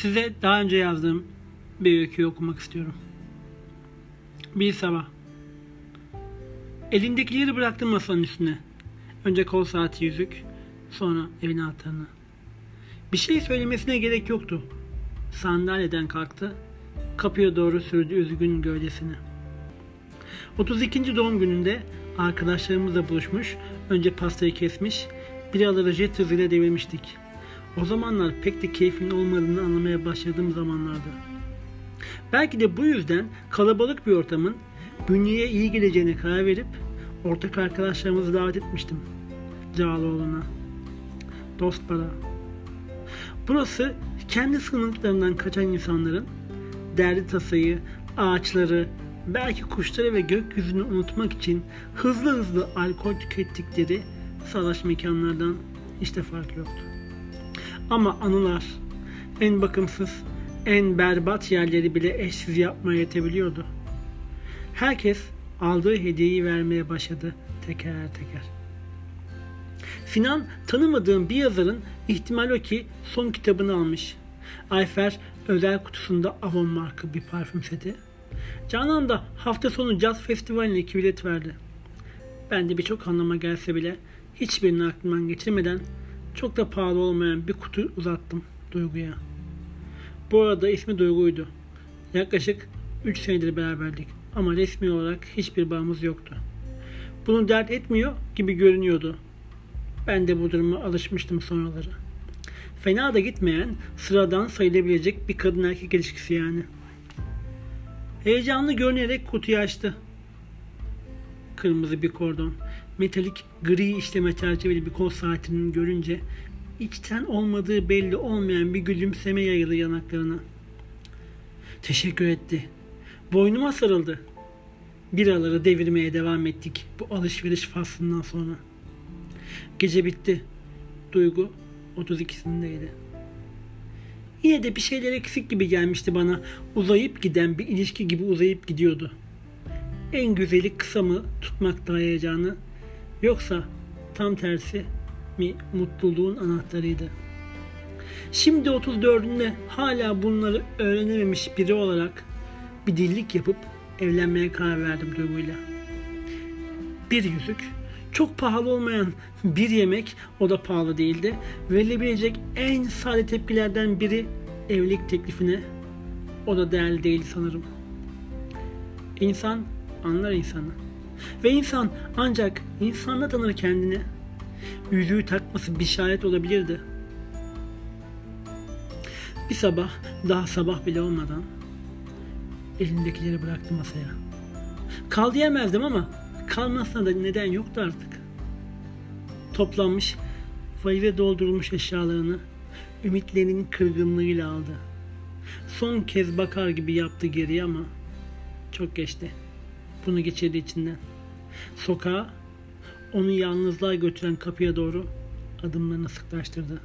Size daha önce yazdığım bir öyküyü okumak istiyorum. Bir sabah. Elindekileri bıraktım masanın üstüne. Önce kol saati yüzük, sonra evin anahtarını. Bir şey söylemesine gerek yoktu. Sandalyeden kalktı, kapıya doğru sürdü üzgün gövdesini. 32. doğum gününde arkadaşlarımızla buluşmuş, önce pastayı kesmiş, biraları jet hızıyla devirmiştik. O zamanlar pek de keyfin olmadığını anlamaya başladığım zamanlardı. Belki de bu yüzden kalabalık bir ortamın bünyeye iyi geleceğine karar verip ortak arkadaşlarımızı davet etmiştim. Cağaloğlu'na. Dostbara. Burası kendi sınıflarından kaçan insanların derdi tasayı, ağaçları, belki kuşları ve gökyüzünü unutmak için hızlı hızlı alkol tükettikleri salaş mekanlardan hiç de fark yoktu. Ama anılar en bakımsız, en berbat yerleri bile eşsiz yapmaya yetebiliyordu. Herkes aldığı hediyeyi vermeye başladı teker teker. Sinan tanımadığım bir yazarın ihtimal o ki son kitabını almış. Ayfer özel kutusunda Avon marka bir parfüm seti. Canan da hafta sonu caz festivaline iki bilet verdi. Ben de birçok anlama gelse bile hiçbirini aklımdan geçirmeden çok da pahalı olmayan bir kutu uzattım Duygu'ya. Bu arada ismi Duygu'ydu. Yaklaşık 3 senedir beraberdik ama resmi olarak hiçbir bağımız yoktu. Bunu dert etmiyor gibi görünüyordu. Ben de bu duruma alışmıştım sonraları. Fena da gitmeyen, sıradan sayılabilecek bir kadın erkek ilişkisi yani. Heyecanlı görünerek kutuyu açtı. Kırmızı bir kordon, metalik gri işleme çerçeveli bir kol saatini görünce içten olmadığı belli olmayan bir gülümseme yayıldı yanaklarına. Teşekkür etti. Boynuma sarıldı. Biraları devirmeye devam ettik bu alışveriş faslından sonra. Gece bitti. Duygu 32'sindeydi. Yine de bir şeyler eksik gibi gelmişti bana. Uzayıp giden bir ilişki gibi uzayıp gidiyordu. En güzeli kısa mı tutmakta heyecanı yoksa tam tersi mi mutluluğun anahtarıydı. Şimdi 34'ünde hala bunları öğrenememiş biri olarak bir dillik yapıp evlenmeye karar verdim Duygu'yla. Bir yüzük, çok pahalı olmayan bir yemek, o da pahalı değildi. Verilebilecek en sade tepkilerden biri evlilik teklifine, o da değerli değil sanırım. İnsan anlar insanı. Ve insan ancak insanla tanır kendini. Yüzüğü takması bir şahit olabilirdi. Bir sabah, daha sabah bile olmadan elindekileri bıraktı masaya. Kal diyemezdim ama kalmasına da neden yoktu artık. Toplanmış, valize doldurulmuş eşyalarını ümitlerinin kırgınlığıyla aldı. Son kez bakar gibi yaptı geriye ama çok geçti. Bunu geçirdi içinden. Sokağa, onu yalnızlığa götüren kapıya doğru adımlarını sıklaştırdı.